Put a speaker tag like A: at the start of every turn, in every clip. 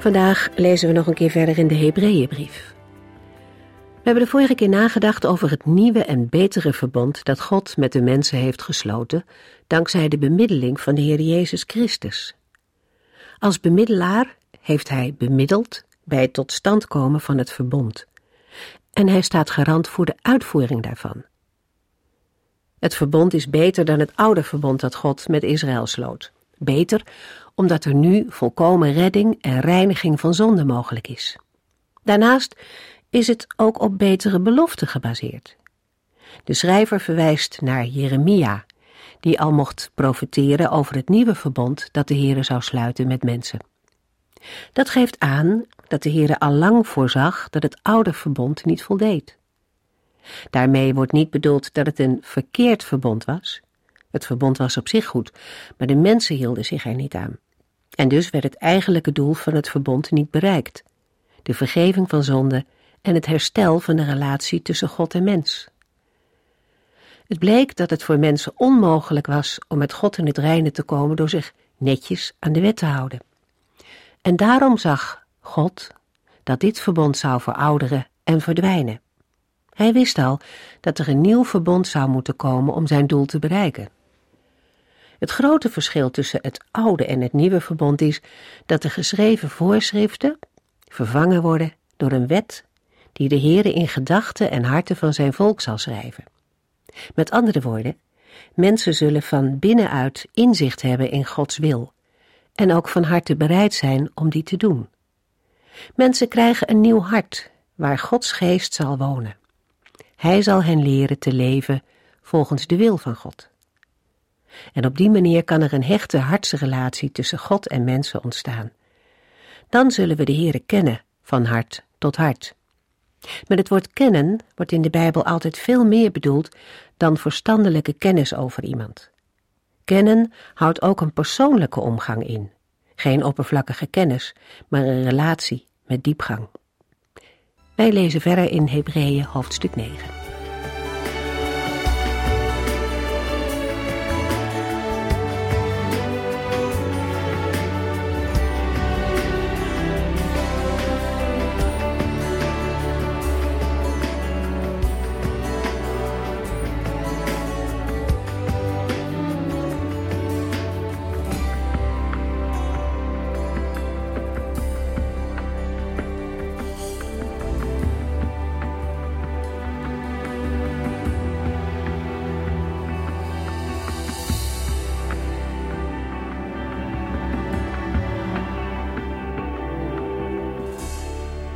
A: Vandaag lezen we nog een keer verder in de Hebreeënbrief. We hebben de vorige keer nagedacht over het nieuwe en betere verbond dat God met de mensen heeft gesloten, dankzij de bemiddeling van de Heer Jezus Christus. Als bemiddelaar heeft Hij bemiddeld bij het tot stand komen van het verbond. En Hij staat garant voor de uitvoering daarvan. Het verbond is beter dan het oude verbond dat God met Israël sloot. Beter omdat er nu volkomen redding en reiniging van zonde mogelijk is. Daarnaast is het ook op betere beloften gebaseerd. De schrijver verwijst naar Jeremia, die al mocht profeteren over het nieuwe verbond dat de Heere zou sluiten met mensen. Dat geeft aan dat de Heere al lang voorzag dat het oude verbond niet voldeed. Daarmee wordt niet bedoeld dat het een verkeerd verbond was. Het verbond was op zich goed, maar de mensen hielden zich er niet aan. En dus werd het eigenlijke doel van het verbond niet bereikt: de vergeving van zonde en het herstel van de relatie tussen God en mens. Het bleek dat het voor mensen onmogelijk was om met God in het reine te komen door zich netjes aan de wet te houden. En daarom zag God dat dit verbond zou verouderen en verdwijnen. Hij wist al dat er een nieuw verbond zou moeten komen om zijn doel te bereiken. Het grote verschil tussen het oude en het nieuwe verbond is dat de geschreven voorschriften vervangen worden door een wet die de Heere in gedachten en harten van zijn volk zal schrijven. Met andere woorden, mensen zullen van binnenuit inzicht hebben in Gods wil en ook van harte bereid zijn om die te doen. Mensen krijgen een nieuw hart waar Gods geest zal wonen. Hij zal hen leren te leven volgens de wil van God. En op die manier kan er een hechte hartsrelatie tussen God en mensen ontstaan. Dan zullen we de Heere kennen van hart tot hart. Met het woord kennen wordt in de Bijbel altijd veel meer bedoeld dan verstandelijke kennis over iemand. Kennen houdt ook een persoonlijke omgang in. Geen oppervlakkige kennis, maar een relatie met diepgang. Wij lezen verder in Hebreeën hoofdstuk 9.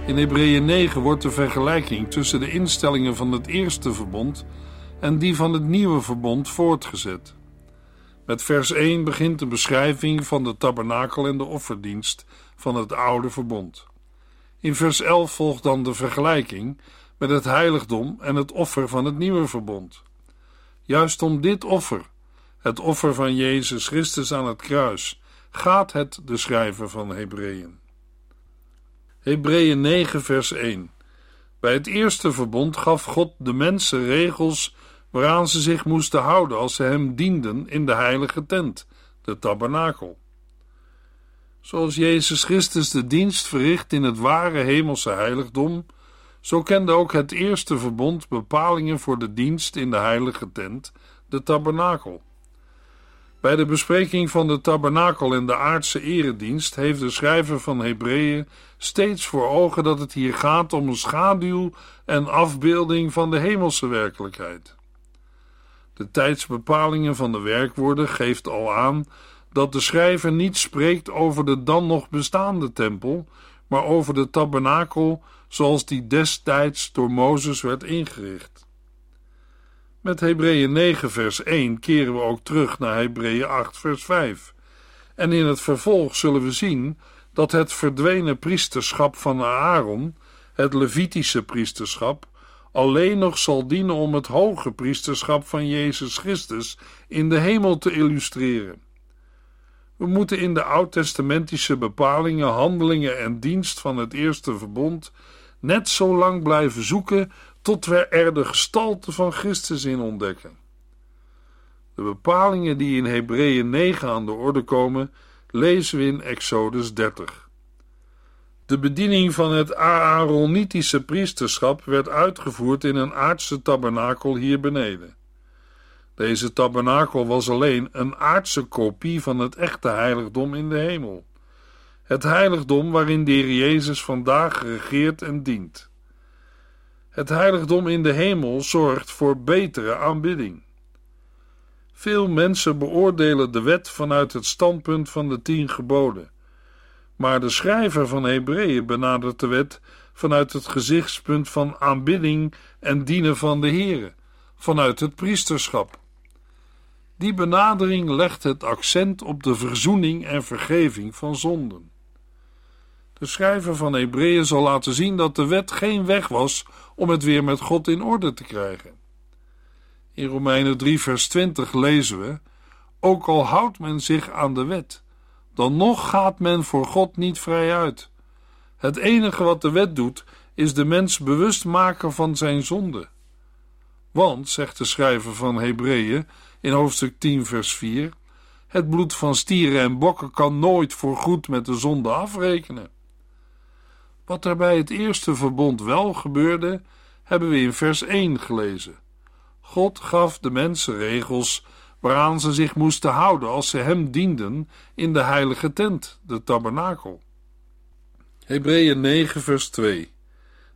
B: In Hebreeën 9 wordt de vergelijking tussen de instellingen van het eerste verbond en die van het nieuwe verbond voortgezet. Met vers 1 begint de beschrijving van de tabernakel en de offerdienst van het oude verbond. In vers 11 volgt dan de vergelijking met het heiligdom en het offer van het nieuwe verbond. Juist om dit offer, het offer van Jezus Christus aan het kruis, gaat het de schrijver van Hebreeën. Hebreeën 9, vers 1. Bij het eerste verbond gaf God de mensen regels waaraan ze zich moesten houden als ze hem dienden in de heilige tent, de tabernakel. Zoals Jezus Christus de dienst verricht in het ware hemelse heiligdom, zo kende ook het eerste verbond bepalingen voor de dienst in de heilige tent, de tabernakel. Bij de bespreking van de tabernakel en de aardse eredienst heeft de schrijver van Hebreeën steeds voor ogen dat het hier gaat om een schaduw en afbeelding van de hemelse werkelijkheid. De tijdsbepalingen van de werkwoorden geeft al aan dat de schrijver niet spreekt over de dan nog bestaande tempel, maar over de tabernakel zoals die destijds door Mozes werd ingericht. Met Hebreeën 9 vers 1 keren we ook terug naar Hebreeën 8 vers 5. En in het vervolg zullen we zien dat het verdwenen priesterschap van Aaron, het Levitische priesterschap, alleen nog zal dienen om het hoge priesterschap van Jezus Christus in de hemel te illustreren. We moeten in de oud-testamentische bepalingen, handelingen en dienst van het eerste verbond net zo lang blijven zoeken tot we er de gestalte van Christus in ontdekken. De bepalingen die in Hebreeën 9 aan de orde komen, lezen we in Exodus 30. De bediening van het Aaronitische priesterschap werd uitgevoerd in een aardse tabernakel hier beneden. Deze tabernakel was alleen een aardse kopie van het echte heiligdom in de hemel. Het heiligdom waarin de Heer Jezus vandaag regeert en dient. Het heiligdom in de hemel zorgt voor betere aanbidding. Veel mensen beoordelen de wet vanuit het standpunt van de tien geboden. Maar de schrijver van Hebreeën benadert de wet vanuit het gezichtspunt van aanbidding en dienen van de Here, vanuit het priesterschap. Die benadering legt het accent op de verzoening en vergeving van zonden. De schrijver van Hebreeën zal laten zien dat de wet geen weg was om het weer met God in orde te krijgen. In Romeinen 3, vers 20 lezen we: Ook al houdt men zich aan de wet, dan nog gaat men voor God niet vrij uit. Het enige wat de wet doet, is de mens bewust maken van zijn zonde. Want, zegt de schrijver van Hebreeën in hoofdstuk 10, vers 4, het bloed van stieren en bokken kan nooit voor goed met de zonde afrekenen. Wat er bij het eerste verbond wel gebeurde, hebben we in vers 1 gelezen. God gaf de mensen regels waaraan ze zich moesten houden als ze hem dienden in de heilige tent, de tabernakel. Hebreeën 9, vers 2.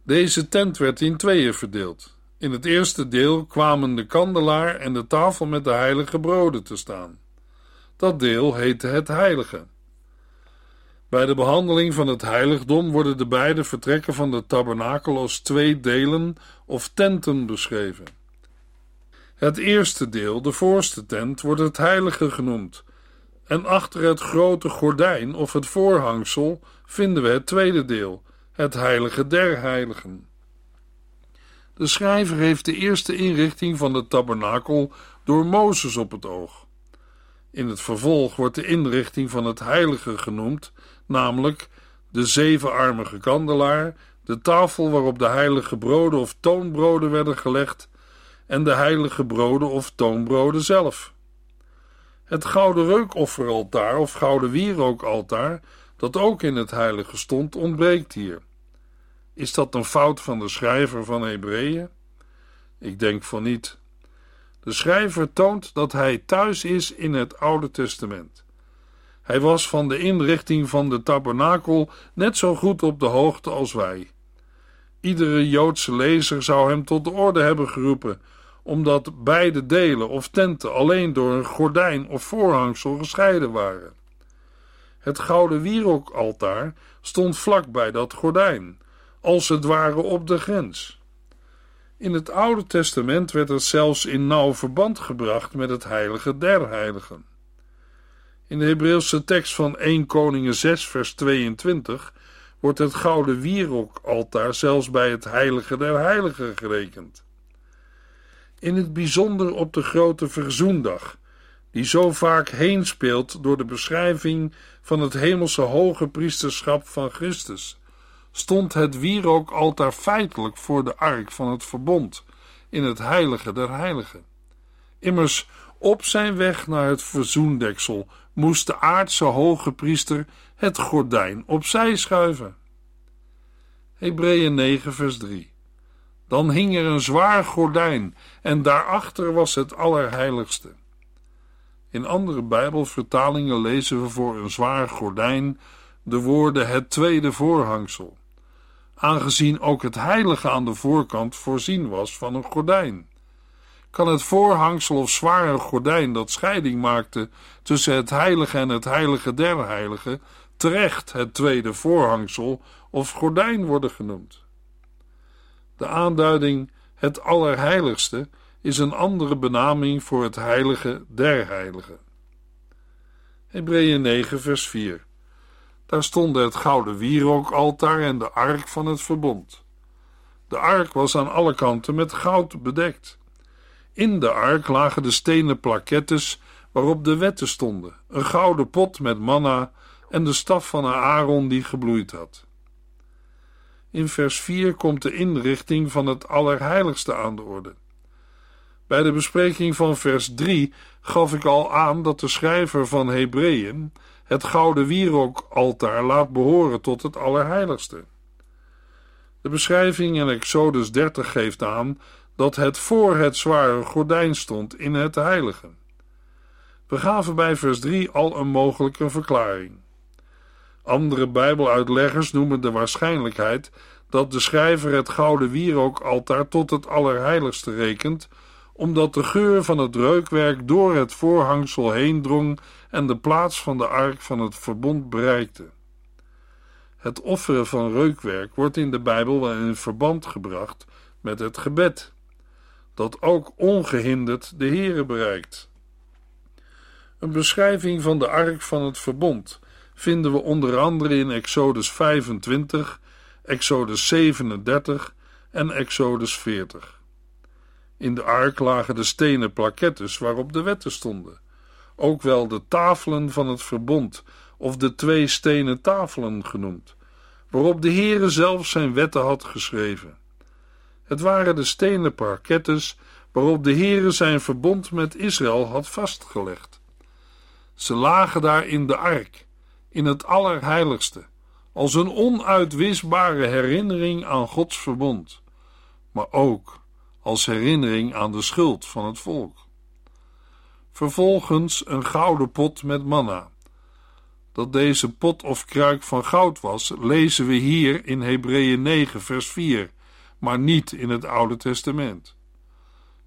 B: Deze tent werd in tweeën verdeeld. In het eerste deel kwamen de kandelaar en de tafel met de heilige broden te staan. Dat deel heette het heilige. Bij de behandeling van het heiligdom worden de beide vertrekken van de tabernakel als twee delen of tenten beschreven. Het eerste deel, de voorste tent, wordt het heilige genoemd, en achter het grote gordijn of het voorhangsel vinden we het tweede deel, het heilige der heiligen. De schrijver heeft de eerste inrichting van de tabernakel door Mozes op het oog. In het vervolg wordt de inrichting van het heilige genoemd, namelijk de zevenarmige kandelaar, de tafel waarop de heilige broden of toonbroden werden gelegd en de heilige broden of toonbroden zelf. Het gouden reukofferaltaar of gouden wierookaltaar, dat ook in het heilige stond, ontbreekt hier. Is dat een fout van de schrijver van Hebreeën? Ik denk van niet. De schrijver toont dat hij thuis is in het Oude Testament. Hij was van de inrichting van de tabernakel net zo goed op de hoogte als wij. Iedere Joodse lezer zou hem tot de orde hebben geroepen, omdat beide delen of tenten alleen door een gordijn of voorhangsel gescheiden waren. Het gouden wierookaltaar stond vlak bij dat gordijn, als het ware op de grens. In het Oude Testament werd het zelfs in nauw verband gebracht met het heilige der heiligen. In de Hebreeuwse tekst van 1 Koningen 6 vers 22 wordt het gouden wierookaltaar zelfs bij het heilige der heiligen gerekend. In het bijzonder op de grote verzoendag, die zo vaak heen speelt door de beschrijving van het hemelse hoge priesterschap van Christus, stond het wierookaltaar feitelijk voor de ark van het verbond in het heilige der heiligen. Immers, op zijn weg naar het verzoendeksel moest de aardse hoge priester het gordijn opzij schuiven. Hebreeën 9 vers 3 Dan hing er een zwaar gordijn en daarachter was het allerheiligste. In andere Bijbelvertalingen lezen we voor een zwaar gordijn de woorden het tweede voorhangsel, aangezien ook het heilige aan de voorkant voorzien was van een gordijn kan het voorhangsel of zware gordijn dat scheiding maakte tussen het heilige en het heilige der heiligen terecht het tweede voorhangsel of gordijn worden genoemd. De aanduiding het allerheiligste is een andere benaming voor het heilige der heiligen. Hebreeën 9 vers 4 Daar stonden het gouden wierookaltaar en de ark van het verbond. De ark was aan alle kanten met goud bedekt. In de ark lagen de stenen plakettes waarop de wetten stonden, een gouden pot met manna en de staf van Aaron die gebloeid had. In vers 4 komt de inrichting van het Allerheiligste aan de orde. Bij de bespreking van vers 3 gaf ik al aan dat de schrijver van Hebreeën het gouden wierookaltaar laat behoren tot het Allerheiligste. De beschrijving in Exodus 30 geeft aan dat het voor het zware gordijn stond in het heilige. We gaven bij vers 3 al een mogelijke verklaring. Andere Bijbeluitleggers noemen de waarschijnlijkheid dat de schrijver het gouden wierookaltaar tot het Allerheiligste rekent, omdat de geur van het reukwerk door het voorhangsel heen drong en de plaats van de ark van het verbond bereikte. Het offeren van reukwerk wordt in de Bijbel wel in verband gebracht met het gebed, dat ook ongehinderd de Here bereikt. Een beschrijving van de ark van het verbond vinden we onder andere in Exodus 25, Exodus 37 en Exodus 40. In de ark lagen de stenen plakettes waarop de wetten stonden, ook wel de tafelen van het verbond of de twee stenen tafelen genoemd, waarop de Heere zelf zijn wetten had geschreven. Het waren de stenen parkettes waarop de Heere zijn verbond met Israël had vastgelegd. Ze lagen daar in de ark, in het allerheiligste, als een onuitwisbare herinnering aan Gods verbond, maar ook als herinnering aan de schuld van het volk. Vervolgens een gouden pot met manna. Dat deze pot of kruik van goud was, lezen we hier in Hebreeën 9, vers 4, maar niet in het Oude Testament.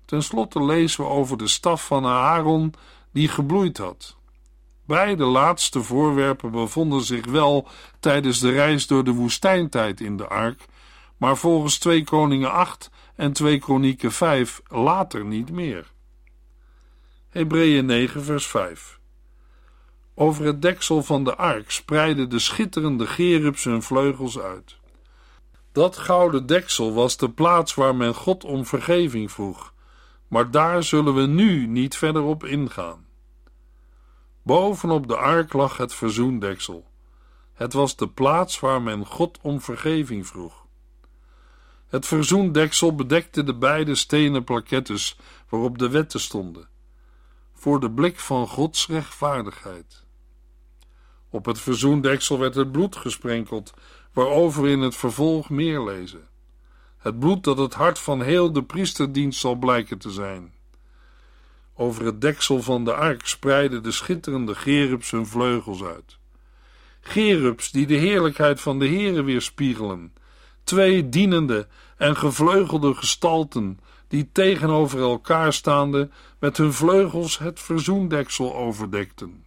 B: Ten slotte lezen we over de staf van Aaron die gebloeid had. Beide laatste voorwerpen bevonden zich wel tijdens de reis door de woestijntijd in de ark, maar volgens 2 Koningen 8 en 2 Kronieken 5 later niet meer. Hebreeën 9 vers 5 Over het deksel van de ark spreidden de schitterende gerubs hun vleugels uit. Dat gouden deksel was de plaats waar men God om vergeving vroeg, maar daar zullen we nu niet verder op ingaan. Bovenop de ark lag het verzoendeksel. Het was de plaats waar men God om vergeving vroeg. Het verzoendeksel bedekte de beide stenen plakettes waarop de wetten stonden, voor de blik van Gods rechtvaardigheid. Op het verzoendeksel werd het bloed gesprenkeld, waarover we in het vervolg meer lezen. Het bloed dat het hart van heel de priesterdienst zal blijken te zijn. Over het deksel van de ark spreidden de schitterende gerubs hun vleugels uit. Gerubs die de heerlijkheid van de Heere weerspiegelen. Twee dienende en gevleugelde gestalten die tegenover elkaar staande met hun vleugels het verzoendeksel overdekten.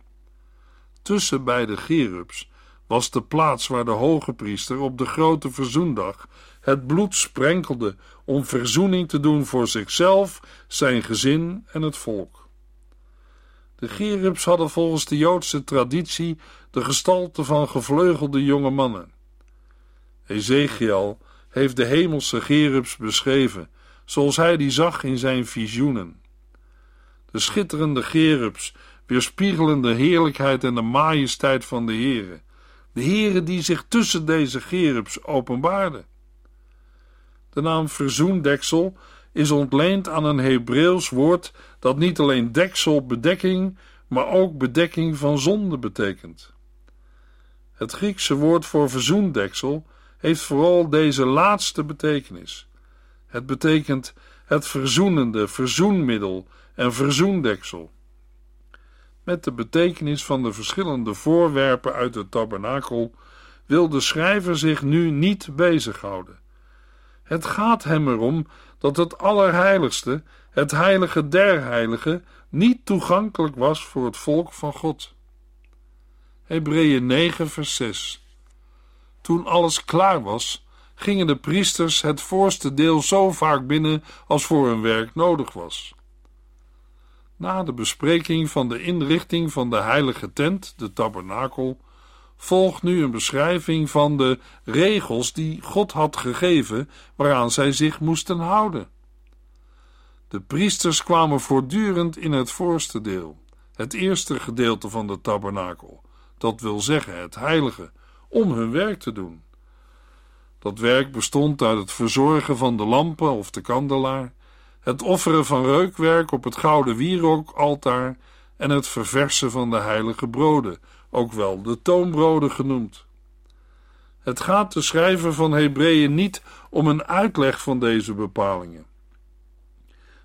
B: Tussen beide gerubs was de plaats waar de hoge priester op de grote verzoendag het bloed sprenkelde om verzoening te doen voor zichzelf, zijn gezin en het volk. De Gerubs hadden volgens de Joodse traditie de gestalte van gevleugelde jonge mannen. Ezekiel heeft de hemelse Gerubs beschreven, zoals hij die zag in zijn visioenen. De schitterende Gerubs weerspiegelen de heerlijkheid en de majesteit van de Heere, de Heere die zich tussen deze Gerubs openbaarde. De naam verzoendeksel is ontleend aan een Hebreeuws woord dat niet alleen deksel, bedekking, maar ook bedekking van zonde betekent. Het Griekse woord voor verzoendeksel heeft vooral deze laatste betekenis. Het betekent het verzoenende, verzoenmiddel en verzoendeksel. Met de betekenis van de verschillende voorwerpen uit het tabernakel wil de schrijver zich nu niet bezighouden. Het gaat hem erom dat het Allerheiligste, het Heilige der Heiligen, niet toegankelijk was voor het volk van God. Hebreeën 9, vers 6. Toen alles klaar was, gingen de priesters het voorste deel zo vaak binnen als voor hun werk nodig was. Na de bespreking van de inrichting van de heilige tent, de tabernakel, volgt nu een beschrijving van de regels die God had gegeven waaraan zij zich moesten houden. De priesters kwamen voortdurend in het voorste deel, het eerste gedeelte van de tabernakel, dat wil zeggen het heilige, om hun werk te doen. Dat werk bestond uit het verzorgen van de lampen of de kandelaar, het offeren van reukwerk op het gouden wierookaltaar en het verversen van de heilige broden, ook wel de toonbroden genoemd. Het gaat de schrijver van Hebreeën niet om een uitleg van deze bepalingen.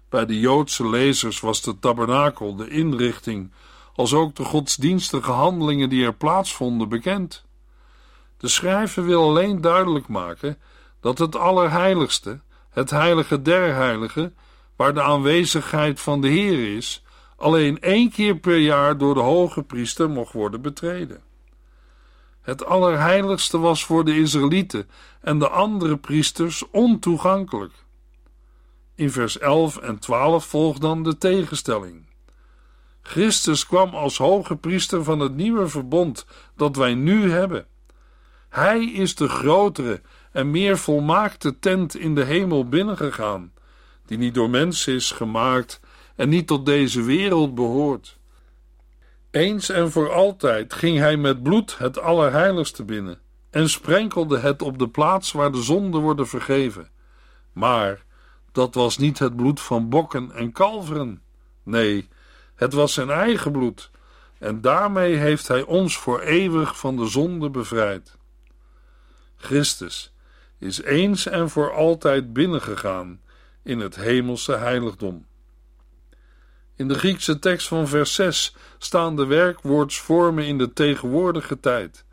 B: Bij de Joodse lezers was de tabernakel, de inrichting, als ook de godsdienstige handelingen die er plaatsvonden bekend. De schrijver wil alleen duidelijk maken dat het Allerheiligste, het Heilige der Heiligen, waar de aanwezigheid van de Heer is, alleen één keer per jaar door de hoge priester mocht worden betreden. Het Allerheiligste was voor de Israëlieten en de andere priesters ontoegankelijk. In vers 11 en 12 volgt dan de tegenstelling. Christus kwam als hoge priester van het nieuwe verbond dat wij nu hebben. Hij is de grotere en meer volmaakte tent in de hemel binnengegaan, die niet door mensen is gemaakt en niet tot deze wereld behoort. Eens en voor altijd ging hij met bloed het Allerheiligste binnen en sprenkelde het op de plaats waar de zonden worden vergeven. Maar dat was niet het bloed van bokken en kalveren. Nee, het was zijn eigen bloed, en daarmee heeft hij ons voor eeuwig van de zonde bevrijd. Christus is eens en voor altijd binnengegaan in het hemelse heiligdom. In de Griekse tekst van vers 6 staan de werkwoordsvormen in de tegenwoordige tijd.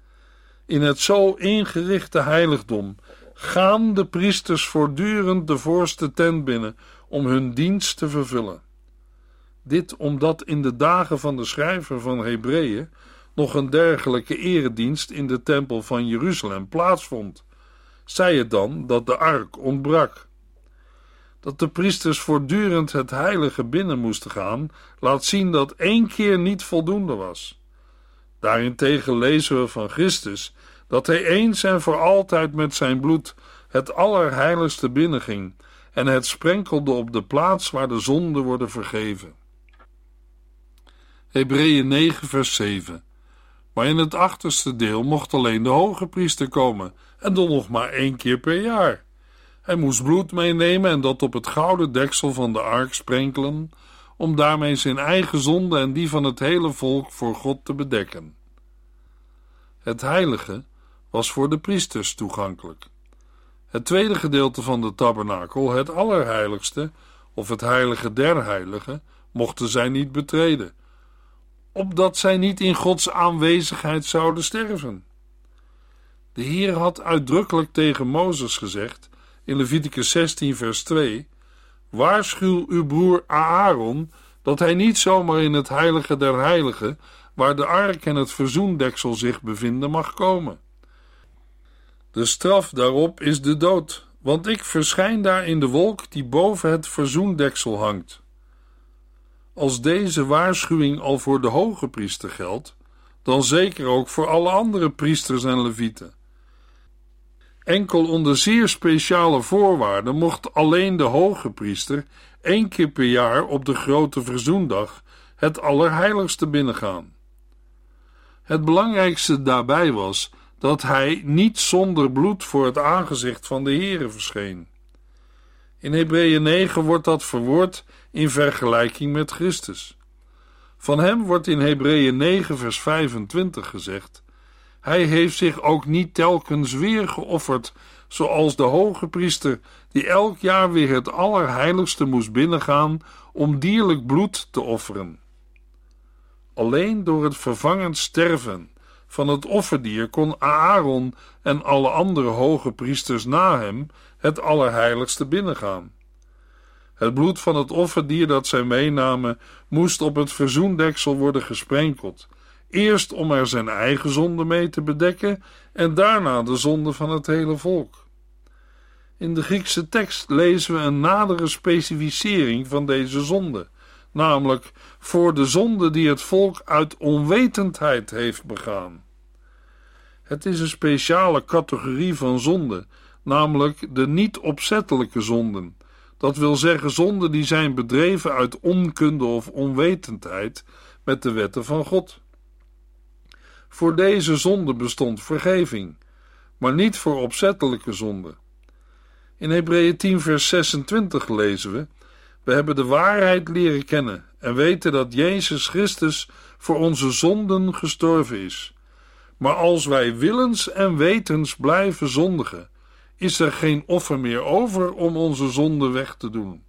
B: In het zo ingerichte heiligdom gaan de priesters voortdurend de voorste tent binnen om hun dienst te vervullen. Dit omdat in de dagen van de schrijver van Hebreeën nog een dergelijke eredienst in de tempel van Jeruzalem plaatsvond. Zij het dan dat de ark ontbrak. Dat de priesters voortdurend het heilige binnen moesten gaan, laat zien dat één keer niet voldoende was. Daarentegen lezen we van Christus dat hij eens en voor altijd met zijn bloed het allerheiligste binnenging en het sprenkelde op de plaats waar de zonden worden vergeven. Hebreeën 9 vers 7 Maar in het achterste deel mocht alleen de hoge priester komen en dan nog maar één keer per jaar. Hij moest bloed meenemen en dat op het gouden deksel van de ark sprenkelen, om daarmee zijn eigen zonde en die van het hele volk voor God te bedekken. Het heilige was voor de priesters toegankelijk. Het tweede gedeelte van de tabernakel, het allerheiligste, of het heilige der heiligen, mochten zij niet betreden, opdat zij niet in Gods aanwezigheid zouden sterven. De Heer had uitdrukkelijk tegen Mozes gezegd, in Leviticus 16 vers 2, Waarschuw uw broer Aaron dat hij niet zomaar in het heilige der heiligen, waar de ark en het verzoendeksel zich bevinden, mag komen. De straf daarop is de dood, want ik verschijn daar in de wolk die boven het verzoendeksel hangt. Als deze waarschuwing al voor de hoge priester geldt, dan zeker ook voor alle andere priesters en levieten. Enkel onder zeer speciale voorwaarden mocht alleen de hoge priester één keer per jaar op de grote verzoendag het allerheiligste binnengaan. Het belangrijkste daarbij was dat hij niet zonder bloed voor het aangezicht van de Heere verscheen. In Hebreeën 9 wordt dat verwoord in vergelijking met Christus. Van hem wordt in Hebreeën 9 vers 25 gezegd: Hij heeft zich ook niet telkens weer geofferd, zoals de hoge priester, die elk jaar weer het allerheiligste moest binnengaan om dierlijk bloed te offeren. Alleen door het vervangend sterven van het offerdier kon Aaron en alle andere hoge priesters na hem het allerheiligste binnengaan. Het bloed van het offerdier dat zij meenamen moest op het verzoendeksel worden gesprenkeld, eerst om er zijn eigen zonde mee te bedekken en daarna de zonde van het hele volk. In de Griekse tekst lezen we een nadere specificering van deze zonde, namelijk voor de zonde die het volk uit onwetendheid heeft begaan. Het is een speciale categorie van zonde, namelijk de niet opzettelijke zonden. Dat wil zeggen zonden die zijn bedreven uit onkunde of onwetendheid met de wetten van God. Voor deze zonde bestond vergeving, maar niet voor opzettelijke zonde. In Hebreeën 10 vers 26 lezen we: We hebben de waarheid leren kennen en weten dat Jezus Christus voor onze zonden gestorven is. Maar als wij willens en wetens blijven zondigen, is er geen offer meer over om onze zonde weg te doen.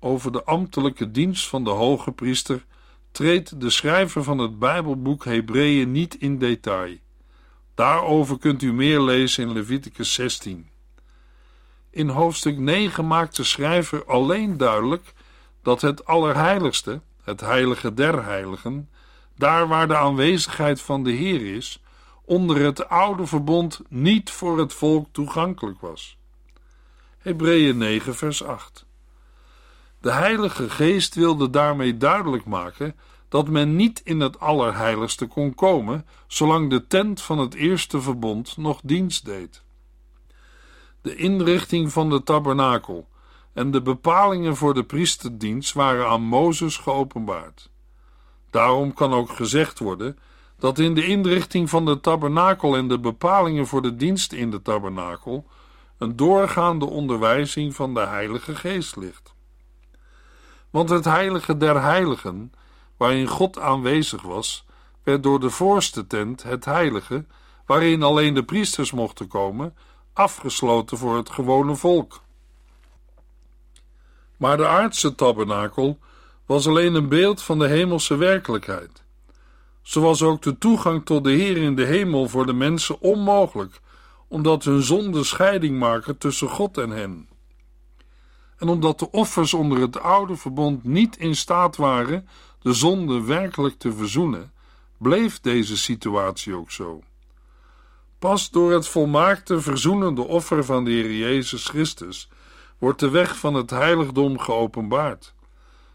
B: Over de ambtelijke dienst van de hoge priester treedt de schrijver van het Bijbelboek Hebreeën niet in detail. Daarover kunt u meer lezen in Leviticus 16. In hoofdstuk 9 maakt de schrijver alleen duidelijk dat het Allerheiligste, het Heilige der Heiligen, daar waar de aanwezigheid van de Heer is, onder het oude verbond niet voor het volk toegankelijk was. Hebreeën 9, vers 8. De Heilige Geest wilde daarmee duidelijk maken dat men niet in het Allerheiligste kon komen, zolang de tent van het eerste verbond nog dienst deed. De inrichting van de tabernakel en de bepalingen voor de priesterdienst waren aan Mozes geopenbaard. Daarom kan ook gezegd worden dat in de inrichting van de tabernakel en de bepalingen voor de dienst in de tabernakel een doorgaande onderwijzing van de Heilige Geest ligt. Want het heilige der heiligen, waarin God aanwezig was, werd door de voorste tent, het heilige, waarin alleen de priesters mochten komen, afgesloten voor het gewone volk. Maar de aardse tabernakel was alleen een beeld van de hemelse werkelijkheid. Zo was ook de toegang tot de Heer in de hemel voor de mensen onmogelijk, omdat hun zonde scheiding maken tussen God en hen. En omdat de offers onder het oude verbond niet in staat waren de zonde werkelijk te verzoenen, bleef deze situatie ook zo. Pas door het volmaakte verzoenende offer van de Heer Jezus Christus wordt de weg van het heiligdom geopenbaard.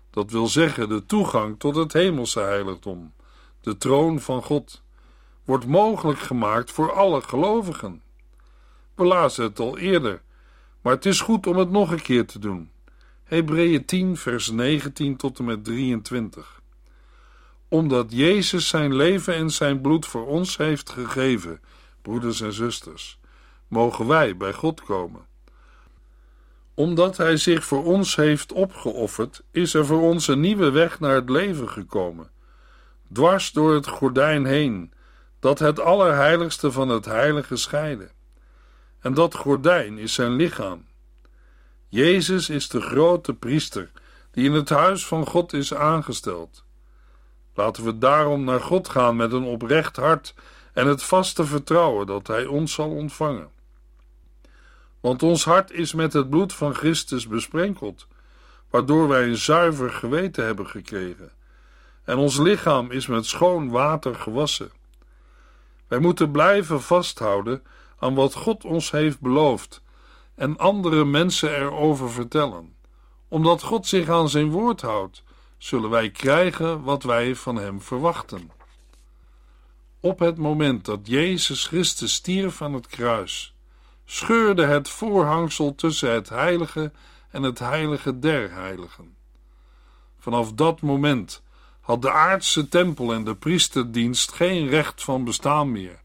B: Dat wil zeggen de toegang tot het hemelse heiligdom, de troon van God, wordt mogelijk gemaakt voor alle gelovigen. We lazen het al eerder, maar het is goed om het nog een keer te doen. Hebreeën 10, vers 19 tot en met 23. Omdat Jezus zijn leven en zijn bloed voor ons heeft gegeven, broeders en zusters, mogen wij bij God komen omdat Hij zich voor ons heeft opgeofferd, is er voor ons een nieuwe weg naar het leven gekomen. Dwars door het gordijn heen, dat het allerheiligste van het heilige scheiden. En dat gordijn is zijn lichaam. Jezus is de grote priester die in het huis van God is aangesteld. Laten we daarom naar God gaan met een oprecht hart en het vaste vertrouwen dat Hij ons zal ontvangen. Want ons hart is met het bloed van Christus besprenkeld, waardoor wij een zuiver geweten hebben gekregen. En ons lichaam is met schoon water gewassen. Wij moeten blijven vasthouden aan wat God ons heeft beloofd en andere mensen erover vertellen. Omdat God zich aan zijn woord houdt, zullen wij krijgen wat wij van hem verwachten. Op het moment dat Jezus Christus stierf aan het kruis, scheurde het voorhangsel tussen het heilige en het heilige der heiligen. Vanaf dat moment had de aardse tempel en de priesterdienst geen recht van bestaan meer,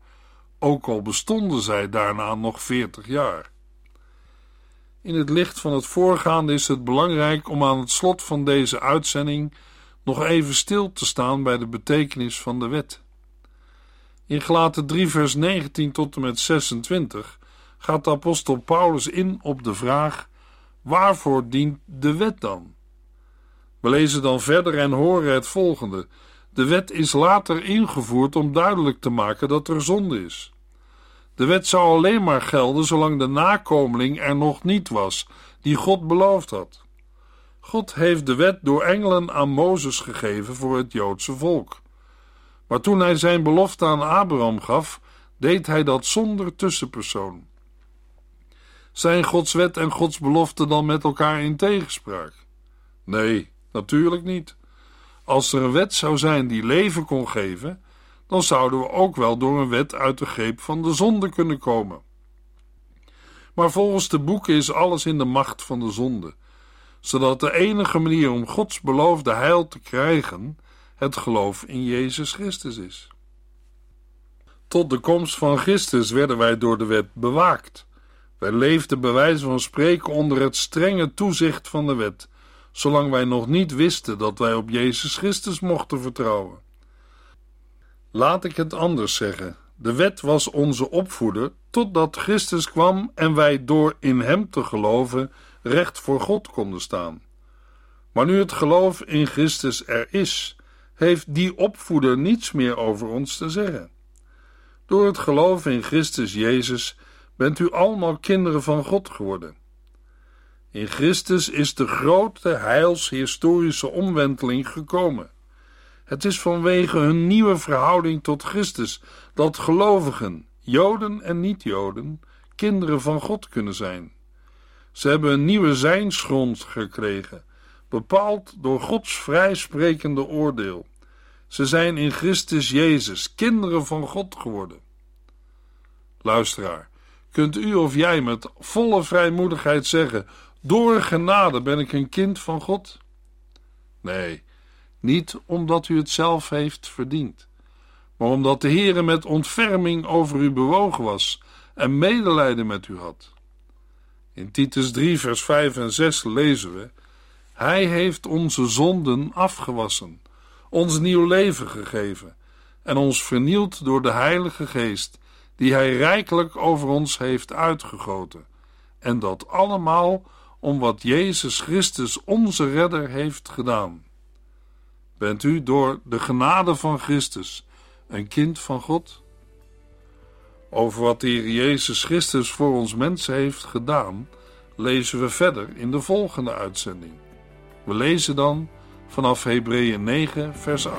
B: ook al bestonden zij daarna nog veertig jaar. In het licht van het voorgaande is het belangrijk om aan het slot van deze uitzending nog even stil te staan bij de betekenis van de wet. In Gelaten 3 vers 19 tot en met 26 gaat de apostel Paulus in op de vraag: waarvoor dient de wet dan? We lezen dan verder en horen het volgende: De wet is later ingevoerd om duidelijk te maken dat er zonde is. De wet zou alleen maar gelden zolang de nakomeling er nog niet was, die God beloofd had. God heeft de wet door engelen aan Mozes gegeven voor het Joodse volk. Maar toen hij zijn belofte aan Abraham gaf, deed hij dat zonder tussenpersoon. Zijn Gods wet en Gods belofte dan met elkaar in tegenspraak? Nee, natuurlijk niet. Als er een wet zou zijn die leven kon geven, dan zouden we ook wel door een wet uit de greep van de zonde kunnen komen. Maar volgens de boeken is alles in de macht van de zonde, zodat de enige manier om Gods beloofde heil te krijgen het geloof in Jezus Christus is. Tot de komst van Christus werden wij door de wet bewaakt. Wij leefden bij wijze van spreken onder het strenge toezicht van de wet, zolang wij nog niet wisten dat wij op Jezus Christus mochten vertrouwen. Laat ik het anders zeggen. De wet was onze opvoeder totdat Christus kwam en wij door in Hem te geloven recht voor God konden staan. Maar nu het geloof in Christus er is, heeft die opvoeder niets meer over ons te zeggen. Door het geloof in Christus Jezus bent u allemaal kinderen van God geworden. In Christus is de grote heilshistorische omwenteling gekomen. Het is vanwege hun nieuwe verhouding tot Christus dat gelovigen, Joden en niet-Joden, kinderen van God kunnen zijn. Ze hebben een nieuwe zijnsgrond gekregen, bepaald door Gods vrijsprekende oordeel. Ze zijn in Christus Jezus kinderen van God geworden. Luisteraar, kunt u of jij met volle vrijmoedigheid zeggen: Door genade ben ik een kind van God? Nee, niet omdat u het zelf heeft verdiend, maar omdat de Heere met ontferming over u bewogen was en medelijden met u had. In Titus 3, vers 5 en 6 lezen we: Hij heeft onze zonden afgewassen, ons nieuw leven gegeven en ons vernield door de Heilige Geest, die Hij rijkelijk over ons heeft uitgegoten. En dat allemaal om wat Jezus Christus, onze Redder, heeft gedaan. Bent u door de genade van Christus een kind van God? Over wat de Heer Jezus Christus voor ons mensen heeft gedaan, lezen we verder in de volgende uitzending. We lezen dan vanaf Hebreeën 9, vers 8.